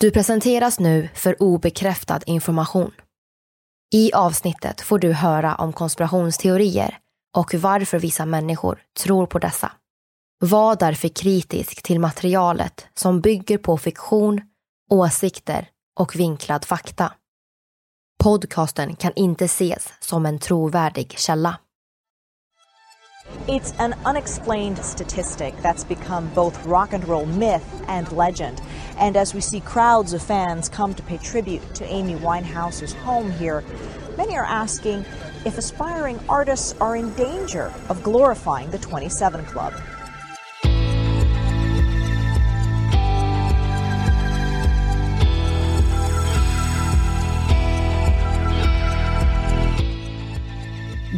Du presenteras nu för obekräftad information. I avsnittet får du höra om konspirationsteorier och varför vissa människor tror på dessa. Var därför kritisk till materialet som bygger på fiktion, åsikter och vinklad fakta. Podcasten kan inte ses som en trovärdig källa. It's an unexplained statistic that's become both rock and roll myth and legend. And as we see crowds of fans come to pay tribute to Amy Winehouse's home here, many are asking if aspiring artists are in danger of glorifying the 27 Club.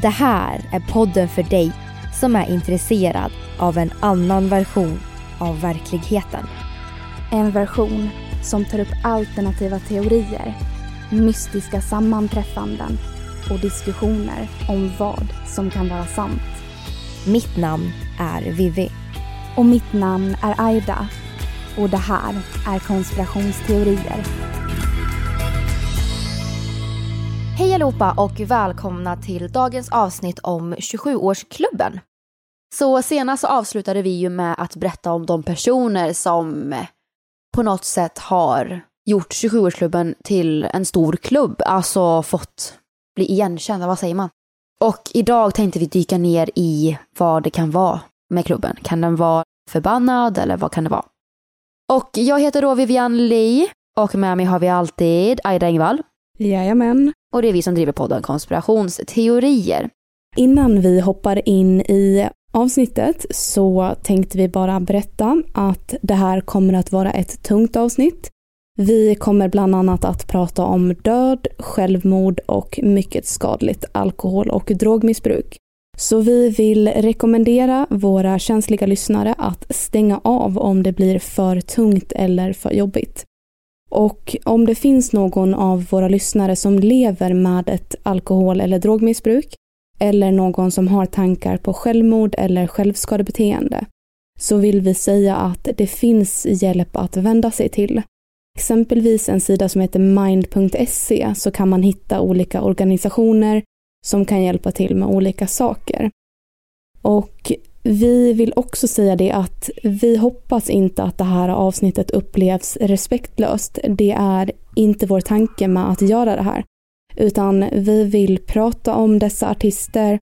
Det här är podden för dig som är intresserad av en annan version av verkligheten. En version som tar upp alternativa teorier, mystiska sammanträffanden och diskussioner om vad som kan vara sant. Mitt namn är Vivi. Och mitt namn är Aida. Och det här är konspirationsteorier. Hej allihopa och välkomna till dagens avsnitt om 27-årsklubben. Så senast så avslutade vi ju med att berätta om de personer som på något sätt har gjort 27-årsklubben till en stor klubb, alltså fått bli igenkända, vad säger man? Och idag tänkte vi dyka ner i vad det kan vara med klubben. Kan den vara förbannad eller vad kan det vara? Och jag heter då Vivian Lee och med mig har vi alltid Aida Engvall. Jajamän. Och det är vi som driver podden Konspirationsteorier. Innan vi hoppar in i avsnittet så tänkte vi bara berätta att det här kommer att vara ett tungt avsnitt. Vi kommer bland annat att prata om död, självmord och mycket skadligt alkohol och drogmissbruk. Så vi vill rekommendera våra känsliga lyssnare att stänga av om det blir för tungt eller för jobbigt. Och om det finns någon av våra lyssnare som lever med ett alkohol eller drogmissbruk eller någon som har tankar på självmord eller självskadebeteende så vill vi säga att det finns hjälp att vända sig till. Exempelvis en sida som heter mind.se så kan man hitta olika organisationer som kan hjälpa till med olika saker. Och vi vill också säga det att vi hoppas inte att det här avsnittet upplevs respektlöst. Det är inte vår tanke med att göra det här. Utan vi vill prata om dessa artister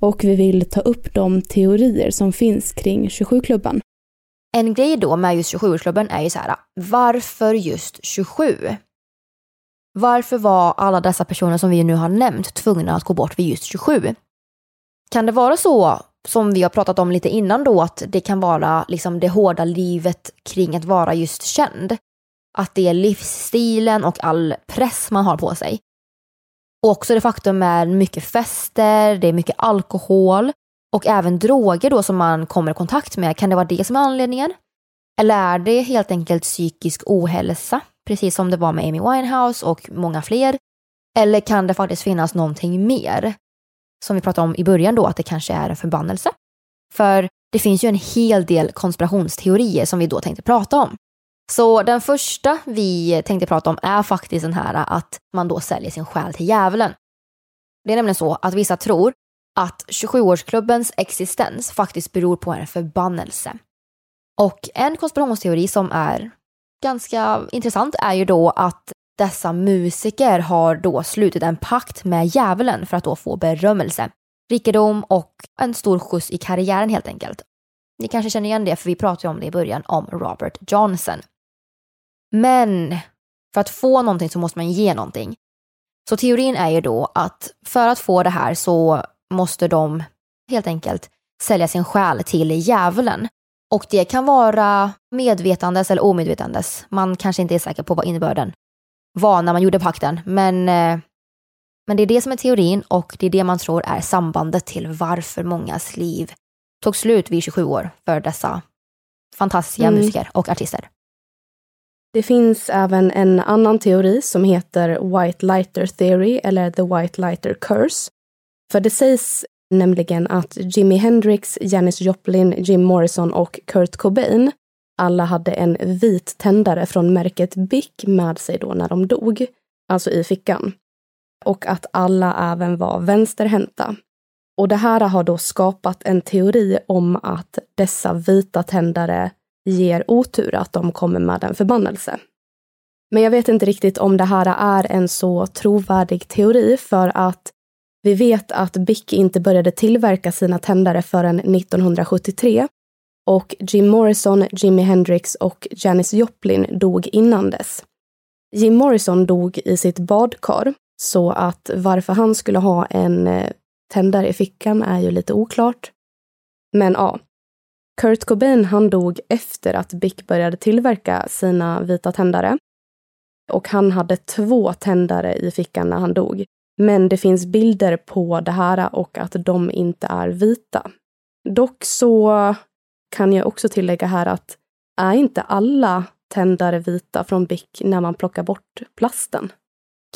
och vi vill ta upp de teorier som finns kring 27-klubben. En grej då med just 27-årsklubben är ju så här, varför just 27? Varför var alla dessa personer som vi nu har nämnt tvungna att gå bort vid just 27? Kan det vara så, som vi har pratat om lite innan då, att det kan vara liksom det hårda livet kring att vara just känd? Att det är livsstilen och all press man har på sig. Och också det faktum med mycket fester, det är mycket alkohol och även droger då som man kommer i kontakt med. Kan det vara det som är anledningen? Eller är det helt enkelt psykisk ohälsa, precis som det var med Amy Winehouse och många fler? Eller kan det faktiskt finnas någonting mer? Som vi pratade om i början då, att det kanske är en förbannelse. För det finns ju en hel del konspirationsteorier som vi då tänkte prata om. Så den första vi tänkte prata om är faktiskt den här att man då säljer sin själ till djävulen. Det är nämligen så att vissa tror att 27-årsklubbens existens faktiskt beror på en förbannelse. Och en konspirationsteori som är ganska intressant är ju då att dessa musiker har då slutit en pakt med djävulen för att då få berömmelse, rikedom och en stor skjuts i karriären helt enkelt. Ni kanske känner igen det för vi pratade om det i början om Robert Johnson. Men för att få någonting så måste man ge någonting. Så teorin är ju då att för att få det här så måste de helt enkelt sälja sin själ till djävulen. Och det kan vara medvetandes eller omedvetandes. Man kanske inte är säker på vad innebörden var när man gjorde pakten. Men, eh, men det är det som är teorin och det är det man tror är sambandet till varför mångas liv tog slut vid 27 år för dessa fantastiska mm. musiker och artister. Det finns även en annan teori som heter White Lighter Theory eller The White Lighter Curse. För det sägs nämligen att Jimi Hendrix, Janis Joplin, Jim Morrison och Kurt Cobain alla hade en vit tändare från märket Bic med sig då när de dog, alltså i fickan. Och att alla även var vänsterhänta. Och det här har då skapat en teori om att dessa vita tändare ger otur, att de kommer med en förbannelse. Men jag vet inte riktigt om det här är en så trovärdig teori för att vi vet att Bic inte började tillverka sina tändare förrän 1973 och Jim Morrison, Jimi Hendrix och Janis Joplin dog innan dess. Jim Morrison dog i sitt badkar, så att varför han skulle ha en eh, tändare i fickan är ju lite oklart. Men ja, Kurt Cobain han dog efter att Bic började tillverka sina vita tändare. Och han hade två tändare i fickan när han dog. Men det finns bilder på det här och att de inte är vita. Dock så kan jag också tillägga här att är inte alla tändare vita från Bic när man plockar bort plasten?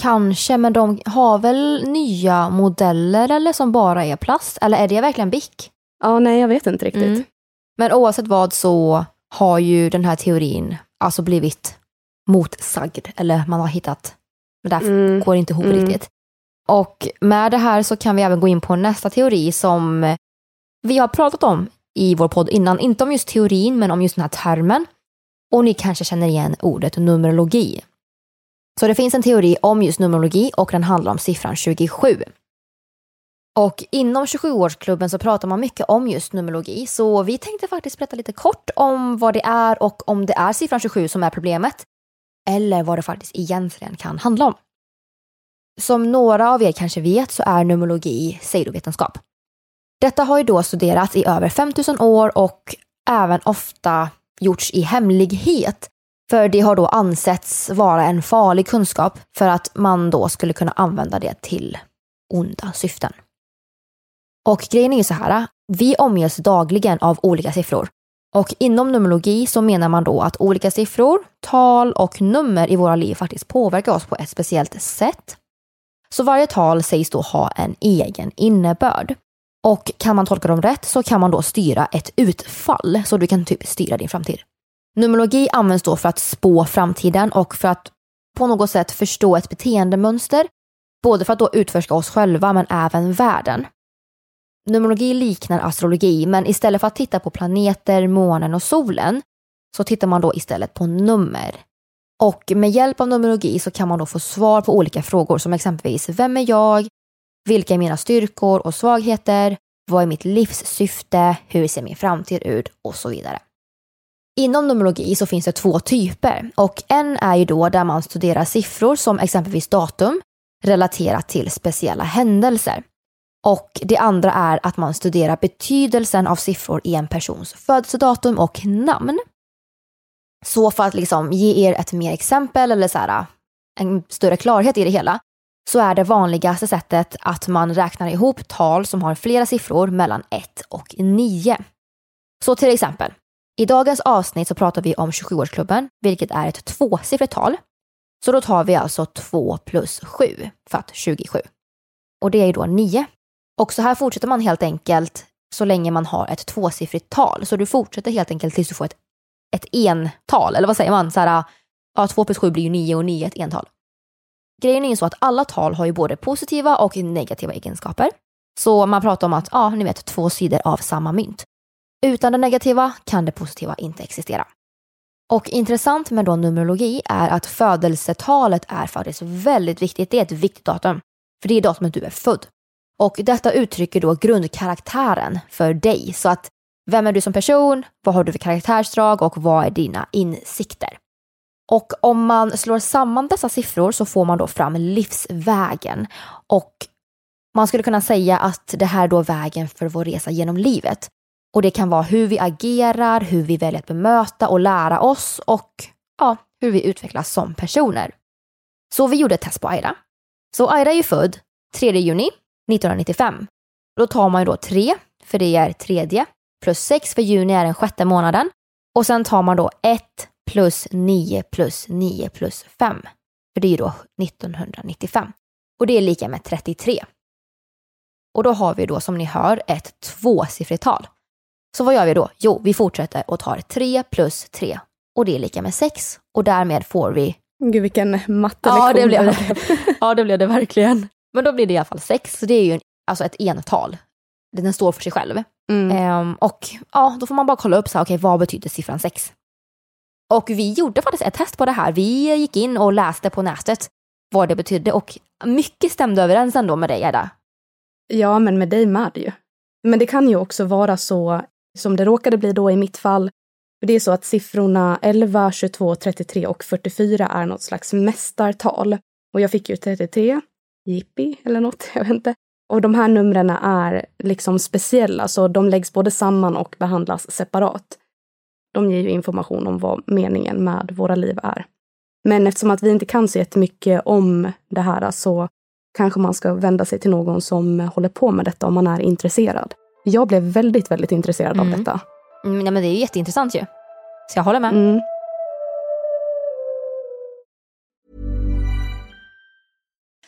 Kanske, men de har väl nya modeller eller som bara är plast? Eller är det verkligen Bic? Ja, nej, jag vet inte riktigt. Mm. Men oavsett vad så har ju den här teorin alltså blivit motsagd, eller man har hittat, men därför mm. går det inte ihop mm. riktigt. Och med det här så kan vi även gå in på nästa teori som vi har pratat om i vår podd innan. Inte om just teorin, men om just den här termen. Och ni kanske känner igen ordet numerologi. Så det finns en teori om just numerologi och den handlar om siffran 27. Och inom 27-årsklubben så pratar man mycket om just numerologi, så vi tänkte faktiskt berätta lite kort om vad det är och om det är siffran 27 som är problemet. Eller vad det faktiskt egentligen kan handla om. Som några av er kanske vet så är numerologi pseudovetenskap. Detta har ju då studerats i över 5000 år och även ofta gjorts i hemlighet. För det har då ansetts vara en farlig kunskap för att man då skulle kunna använda det till onda syften. Och grejen är ju så här, vi omges dagligen av olika siffror. Och inom numerologi så menar man då att olika siffror, tal och nummer i våra liv faktiskt påverkar oss på ett speciellt sätt. Så varje tal sägs då ha en egen innebörd. Och kan man tolka dem rätt så kan man då styra ett utfall, så du kan typ styra din framtid. Numerologi används då för att spå framtiden och för att på något sätt förstå ett beteendemönster, både för att då utforska oss själva men även världen. Numerologi liknar astrologi, men istället för att titta på planeter, månen och solen så tittar man då istället på nummer. Och med hjälp av numerologi så kan man då få svar på olika frågor som exempelvis vem är jag? Vilka är mina styrkor och svagheter? Vad är mitt livssyfte? Hur ser min framtid ut? Och så vidare. Inom numerologi så finns det två typer och en är ju då där man studerar siffror som exempelvis datum relaterat till speciella händelser. Och det andra är att man studerar betydelsen av siffror i en persons födelsedatum och namn. Så för att liksom ge er ett mer exempel eller så här, en större klarhet i det hela så är det vanligaste sättet att man räknar ihop tal som har flera siffror mellan 1 och 9. Så till exempel, I dagens avsnitt så pratar vi om 27-årsklubben, vilket är ett tvåsiffrigt tal. Så då tar vi alltså 2 plus 7 för att 27. Och det är ju då 9. Och så här fortsätter man helt enkelt så länge man har ett tvåsiffrigt tal. Så du fortsätter helt enkelt tills du får ett, ett ental, eller vad säger man? Så här, ah, ja, 2 plus 7 blir ju 9 och 9 är ett ental. Grejen är ju så att alla tal har ju både positiva och negativa egenskaper. Så man pratar om att, ja, ni vet, två sidor av samma mynt. Utan det negativa kan det positiva inte existera. Och intressant med då numerologi är att födelsetalet är faktiskt väldigt viktigt. Det är ett viktigt datum, för det är datumet du är född. Och detta uttrycker då grundkaraktären för dig. Så att vem är du som person? Vad har du för karaktärsdrag och vad är dina insikter? Och om man slår samman dessa siffror så får man då fram livsvägen. Och man skulle kunna säga att det här är då vägen för vår resa genom livet. Och det kan vara hur vi agerar, hur vi väljer att bemöta och lära oss och ja, hur vi utvecklas som personer. Så vi gjorde ett test på Aira. Så Aira är ju född 3 juni 1995. Då tar man ju då 3, för det är tredje, plus 6 för juni är den sjätte månaden. Och sen tar man då 1 plus 9 plus 9 plus 5. För det är ju då 1995. Och det är lika med 33. Och då har vi då som ni hör ett tvåsiffrigt tal. Så vad gör vi då? Jo, vi fortsätter och tar 3 plus 3 och det är lika med 6 och därmed får vi... Gud vilken mattelektion. Ja, det blev det. ja, det blev det verkligen. Men då blir det i alla fall 6, så det är ju alltså ett ental. Den står för sig själv. Mm. Ehm, och ja, då får man bara kolla upp så här, okay, vad betyder siffran 6? Och vi gjorde faktiskt ett test på det här. Vi gick in och läste på nätet vad det betydde och mycket stämde överens ändå med dig, Edda. Ja, men med dig med ju. Men det kan ju också vara så som det råkade bli då i mitt fall. För det är så att siffrorna 11, 22, 33 och 44 är något slags mästartal. Och jag fick ju 33, jippi eller något, jag vet inte. Och de här numren är liksom speciella, så de läggs både samman och behandlas separat. De ger ju information om vad meningen med våra liv är. Men eftersom att vi inte kan så jättemycket om det här så kanske man ska vända sig till någon som håller på med detta om man är intresserad. Jag blev väldigt, väldigt intresserad mm. av detta. Mm, ja, men det är ju jätteintressant ju. Så jag håller med. Mm.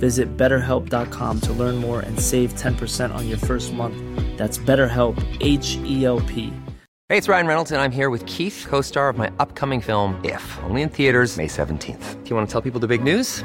Visit betterhelp.com to learn more and save 10% on your first month. That's BetterHelp, H E L P. Hey, it's Ryan Reynolds, and I'm here with Keith, co star of my upcoming film, If, only in theaters, May 17th. Do you want to tell people the big news?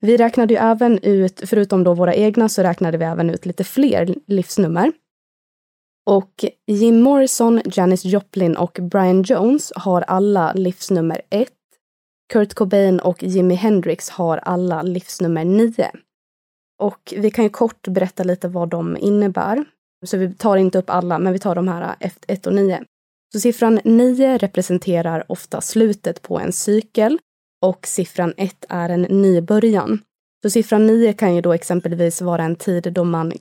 Vi räknade ju även ut, förutom då våra egna, så räknade vi även ut lite fler livsnummer. Och Jim Morrison, Janis Joplin och Brian Jones har alla livsnummer 1. Kurt Cobain och Jimi Hendrix har alla livsnummer 9. Och vi kan ju kort berätta lite vad de innebär. Så vi tar inte upp alla, men vi tar de här 1 och 9. Så siffran 9 representerar ofta slutet på en cykel och siffran 1 är en ny början. Så siffran 9 kan ju då exempelvis vara en tid då man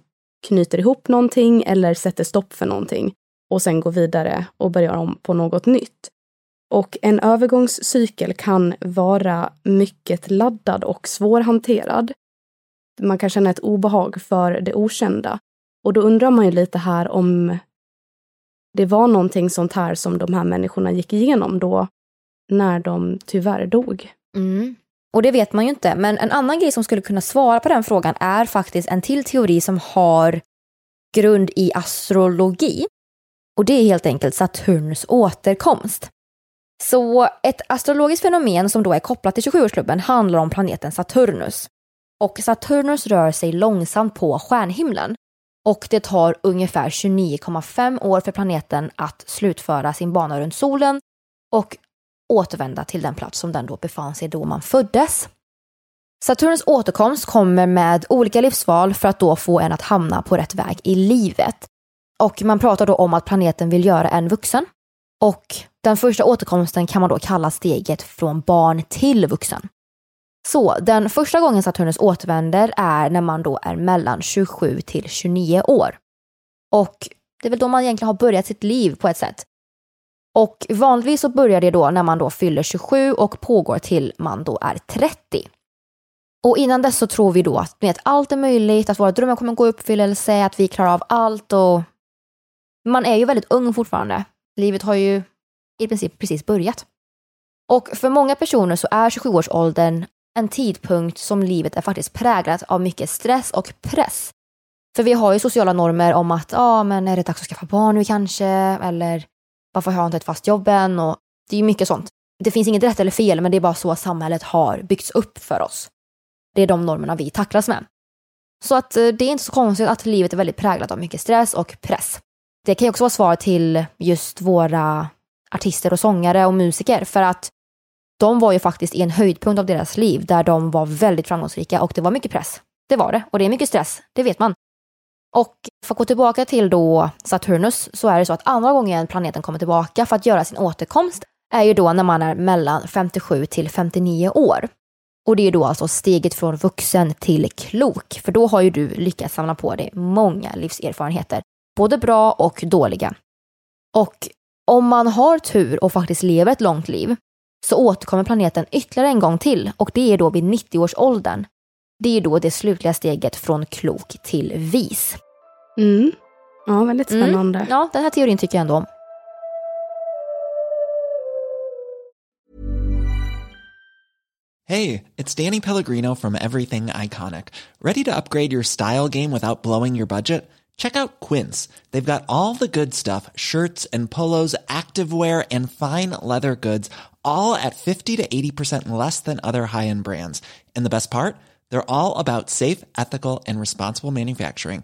knyter ihop någonting eller sätter stopp för någonting och sen går vidare och börjar om på något nytt. Och en övergångscykel kan vara mycket laddad och svårhanterad. Man kan känna ett obehag för det okända. Och då undrar man ju lite här om det var någonting sånt här som de här människorna gick igenom då när de tyvärr dog. Mm. Och det vet man ju inte, men en annan grej som skulle kunna svara på den frågan är faktiskt en till teori som har grund i astrologi. Och det är helt enkelt Saturnus återkomst. Så ett astrologiskt fenomen som då är kopplat till 27-årsklubben handlar om planeten Saturnus. Och Saturnus rör sig långsamt på stjärnhimlen och det tar ungefär 29,5 år för planeten att slutföra sin bana runt solen och återvända till den plats som den då befann sig då man föddes. Saturnus återkomst kommer med olika livsval för att då få en att hamna på rätt väg i livet. Och man pratar då om att planeten vill göra en vuxen. Och den första återkomsten kan man då kalla steget från barn till vuxen. Så den första gången Saturnus återvänder är när man då är mellan 27 till 29 år. Och det är väl då man egentligen har börjat sitt liv på ett sätt. Och vanligtvis så börjar det då när man då fyller 27 och pågår till man då är 30. Och innan dess så tror vi då att vet, allt är möjligt, att våra drömmar kommer gå i uppfyllelse, att vi klarar av allt och man är ju väldigt ung fortfarande. Livet har ju i princip precis börjat. Och för många personer så är 27-årsåldern en tidpunkt som livet är faktiskt präglat av mycket stress och press. För vi har ju sociala normer om att, ja ah, men är det dags att skaffa barn nu kanske? Eller varför har jag inte ett fast jobb än? Och det är ju mycket sånt. Det finns inget rätt eller fel, men det är bara så samhället har byggts upp för oss. Det är de normerna vi tacklas med. Så att eh, det är inte så konstigt att livet är väldigt präglat av mycket stress och press. Det kan ju också vara svar till just våra artister och sångare och musiker för att de var ju faktiskt i en höjdpunkt av deras liv där de var väldigt framgångsrika och det var mycket press. Det var det och det är mycket stress, det vet man. Och för att gå tillbaka till då Saturnus så är det så att andra gången planeten kommer tillbaka för att göra sin återkomst är ju då när man är mellan 57 till 59 år. Och det är då alltså steget från vuxen till klok, för då har ju du lyckats samla på dig många livserfarenheter, både bra och dåliga. Och om man har tur och faktiskt lever ett långt liv så återkommer planeten ytterligare en gång till och det är då vid 90-årsåldern. Det är då det slutliga steget från klok till vis. Mm. Ja, väldigt mm. spännande. Mm. Ja, den här teorin tycker jag ändå om. Hej, it's Danny Pellegrino from Everything Iconic. Ready to upgrade your style game without blowing your budget? Check out Quince. They've got all the good stuff, shirts and polos, activewear and fine leather goods, all at 50 to 80% less than other high-end brands. And the best part? They're all about safe, ethical, and responsible manufacturing.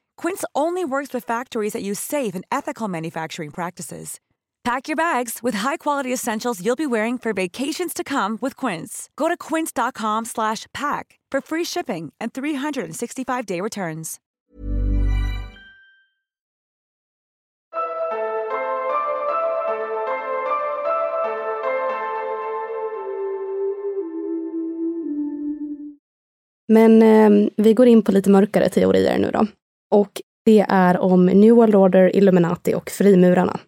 Quince only works with factories that use safe and ethical manufacturing practices. Pack your bags with high-quality essentials you'll be wearing for vacations to come with Quince. Go to quince.com/pack for free shipping and 365-day returns. Men eh, vi går in på lite mörkare teorier nu då. Och det är om New World Order, Illuminati och frimurarna.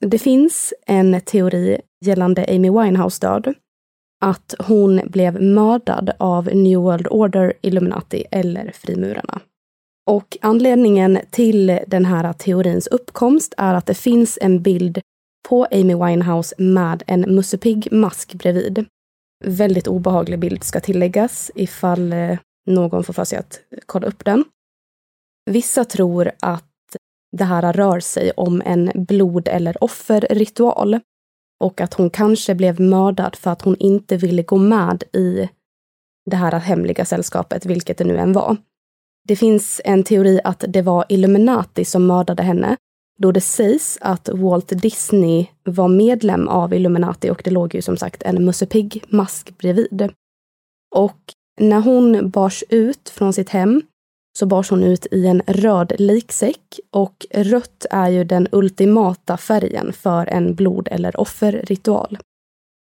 Det finns en teori gällande Amy Winehouse död. Att hon blev mördad av New World Order, Illuminati eller frimurarna. Och anledningen till den här teorins uppkomst är att det finns en bild på Amy Winehouse med en Musse Pigg-mask bredvid. Väldigt obehaglig bild ska tilläggas ifall eh, någon får för sig att kolla upp den. Vissa tror att det här rör sig om en blod eller offerritual och att hon kanske blev mördad för att hon inte ville gå med i det här hemliga sällskapet, vilket det nu än var. Det finns en teori att det var Illuminati som mördade henne, då det sägs att Walt Disney var medlem av Illuminati och det låg ju som sagt en Musse Pigg-mask bredvid. Och när hon bars ut från sitt hem så bars hon ut i en röd liksäck och rött är ju den ultimata färgen för en blod eller offerritual.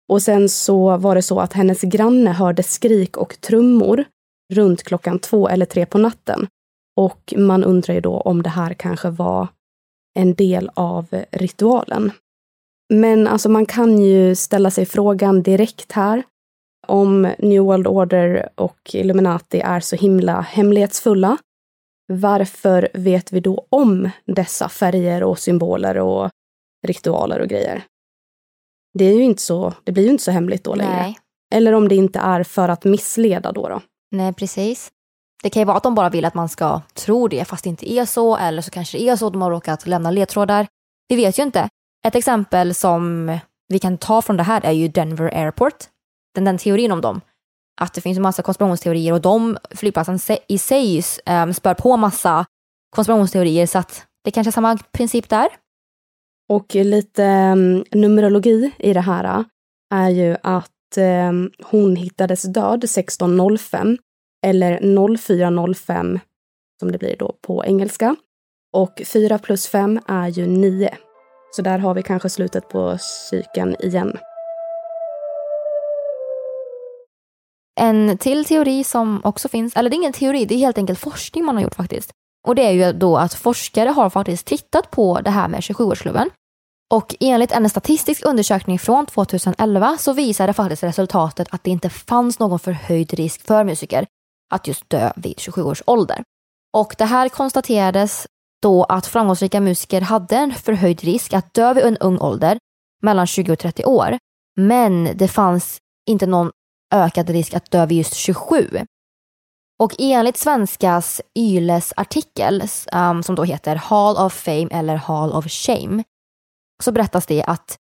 Och sen så var det så att hennes granne hörde skrik och trummor runt klockan två eller tre på natten. Och man undrar ju då om det här kanske var en del av ritualen. Men alltså man kan ju ställa sig frågan direkt här om New World Order och Illuminati är så himla hemlighetsfulla. Varför vet vi då om dessa färger och symboler och ritualer och grejer? Det är ju inte så, det blir ju inte så hemligt då längre. Nej. Eller om det inte är för att missleda då. då. Nej, precis. Det kan ju vara att de bara vill att man ska tro det fast det inte är så eller så kanske det är så att de har råkat lämna ledtrådar. Vi vet ju inte. Ett exempel som vi kan ta från det här är ju Denver Airport. Den, den teorin om dem. Att det finns en massa konspirationsteorier och de flygplatsen i sig um, spär på massa konspirationsteorier så att det kanske är samma princip där. Och lite um, numerologi i det här äh, är ju att um, hon hittades död 1605 eller 0405 som det blir då på engelska. Och 4 plus 5 är ju 9. Så där har vi kanske slutet på cykeln igen. En till teori som också finns, eller det är ingen teori, det är helt enkelt forskning man har gjort faktiskt. Och det är ju då att forskare har faktiskt tittat på det här med 27-årsklubben. Och enligt en statistisk undersökning från 2011 så visade faktiskt resultatet att det inte fanns någon förhöjd risk för musiker att just dö vid 27 års ålder. Och det här konstaterades då att framgångsrika musiker hade en förhöjd risk att dö vid en ung ålder, mellan 20 och 30 år. Men det fanns inte någon ökad risk att dö vid just 27. Och enligt Svenskas Yles artikel, um, som då heter Hall of Fame eller Hall of Shame, så berättas det att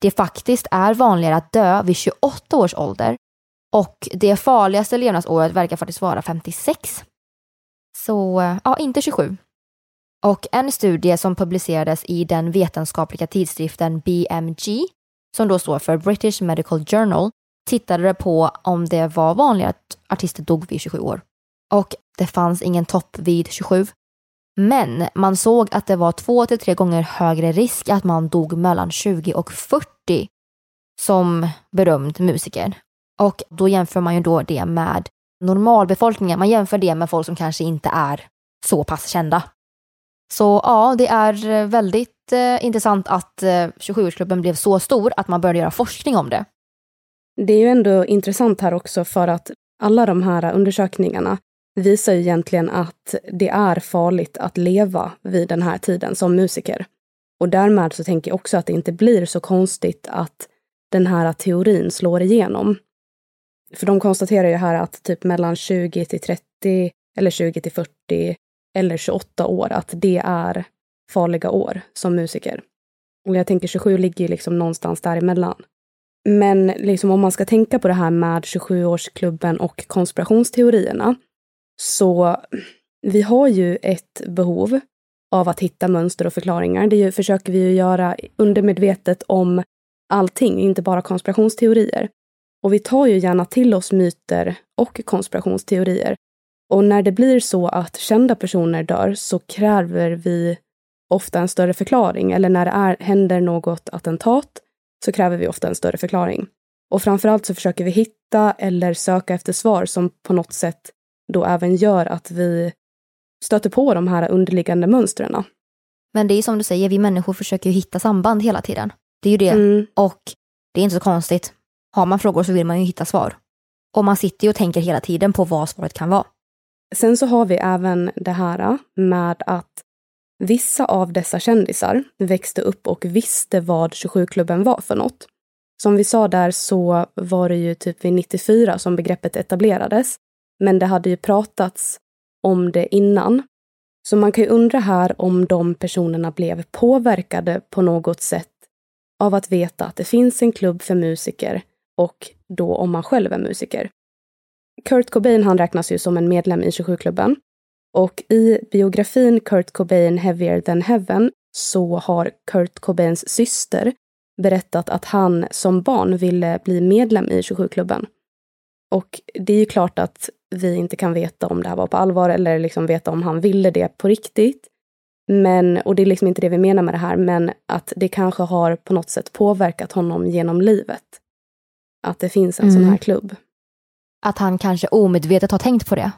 det faktiskt är vanligare att dö vid 28 års ålder och det farligaste levnadsåret verkar faktiskt vara 56. Så eh, ja, inte 27. Och en studie som publicerades i den vetenskapliga tidskriften BMG, som då står för British Medical Journal, tittade på om det var vanligare att artister dog vid 27 år. Och det fanns ingen topp vid 27. Men man såg att det var två till tre gånger högre risk att man dog mellan 20 och 40 som berömd musiker. Och då jämför man ju då det med normalbefolkningen. Man jämför det med folk som kanske inte är så pass kända. Så ja, det är väldigt eh, intressant att eh, 27-årsklubben blev så stor att man började göra forskning om det. Det är ju ändå intressant här också för att alla de här undersökningarna visar ju egentligen att det är farligt att leva vid den här tiden som musiker. Och därmed så tänker jag också att det inte blir så konstigt att den här teorin slår igenom. För de konstaterar ju här att typ mellan 20 till 30 eller 20 till 40 eller 28 år, att det är farliga år som musiker. Och jag tänker 27 ligger ju liksom någonstans däremellan. Men liksom om man ska tänka på det här med 27-årsklubben och konspirationsteorierna, så vi har ju ett behov av att hitta mönster och förklaringar. Det ju, försöker vi ju göra undermedvetet om allting, inte bara konspirationsteorier. Och vi tar ju gärna till oss myter och konspirationsteorier. Och när det blir så att kända personer dör så kräver vi ofta en större förklaring. Eller när det är, händer något attentat så kräver vi ofta en större förklaring. Och framförallt så försöker vi hitta eller söka efter svar som på något sätt då även gör att vi stöter på de här underliggande mönstren. Men det är som du säger, vi människor försöker ju hitta samband hela tiden. Det är ju det. Mm. Och det är inte så konstigt. Har man frågor så vill man ju hitta svar. Och man sitter ju och tänker hela tiden på vad svaret kan vara. Sen så har vi även det här med att vissa av dessa kändisar växte upp och visste vad 27-klubben var för något. Som vi sa där så var det ju typ vid 94 som begreppet etablerades. Men det hade ju pratats om det innan. Så man kan ju undra här om de personerna blev påverkade på något sätt av att veta att det finns en klubb för musiker och då om man själv är musiker. Kurt Cobain han räknas ju som en medlem i 27-klubben. Och i biografin Kurt Cobain Heavier than Heaven så har Kurt Cobains syster berättat att han som barn ville bli medlem i 27-klubben. Och det är ju klart att vi inte kan veta om det här var på allvar eller liksom veta om han ville det på riktigt. Men, och det är liksom inte det vi menar med det här, men att det kanske har på något sätt påverkat honom genom livet. Att det finns en mm. sån här klubb. Att han kanske omedvetet har tänkt på det?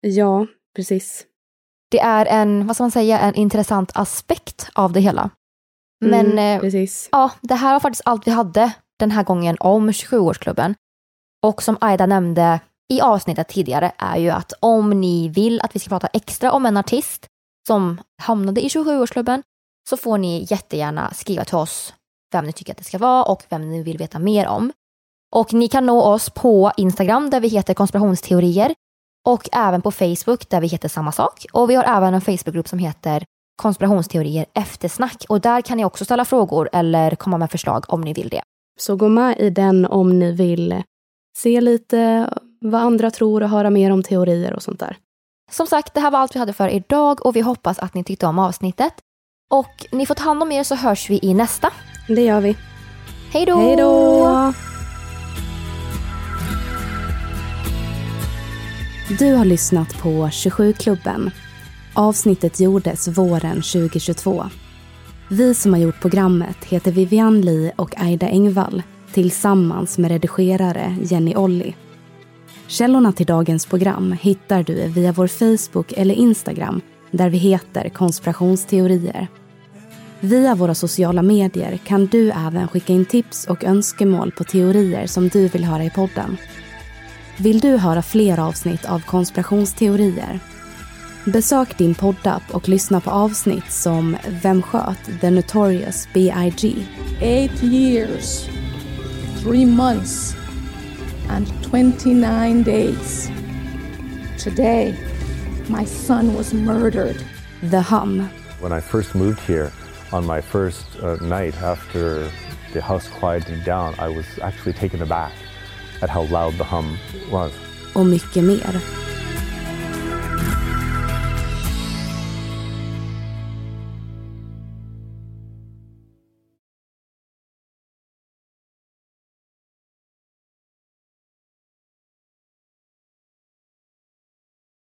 Ja, precis. Det är en, vad ska man säga, en intressant aspekt av det hela. Men mm, precis. ja, det här var faktiskt allt vi hade den här gången om 27-årsklubben. Och som Aida nämnde i avsnittet tidigare är ju att om ni vill att vi ska prata extra om en artist som hamnade i 27-årsklubben så får ni jättegärna skriva till oss vem ni tycker att det ska vara och vem ni vill veta mer om. Och ni kan nå oss på Instagram där vi heter konspirationsteorier och även på Facebook där vi heter samma sak. Och vi har även en Facebookgrupp som heter konspirationsteorier eftersnack och där kan ni också ställa frågor eller komma med förslag om ni vill det. Så gå med i den om ni vill se lite vad andra tror och höra mer om teorier och sånt där. Som sagt, det här var allt vi hade för idag och vi hoppas att ni tyckte om avsnittet. Och ni får ta hand om er så hörs vi i nästa. Det gör vi. Hej då! Hej då! Du har lyssnat på 27-klubben. Avsnittet gjordes våren 2022. Vi som har gjort programmet heter Vivian Lee och Aida Engvall tillsammans med redigerare Jenny Olli. Källorna till dagens program hittar du via vår Facebook eller Instagram där vi heter konspirationsteorier. Via våra sociala medier kan du även skicka in tips och önskemål på teorier som du vill höra i podden. Vill du höra fler avsnitt av konspirationsteorier? Besök din poddapp och lyssna på avsnitt som Vem sköt The Notorious B.I.G. Eight years, three months and 29 days. Today, my son was murdered. The Hum. When I first moved here, on my first uh, night after the house quieted down, I was actually taken aback at how loud the hum was. Och mycket mer.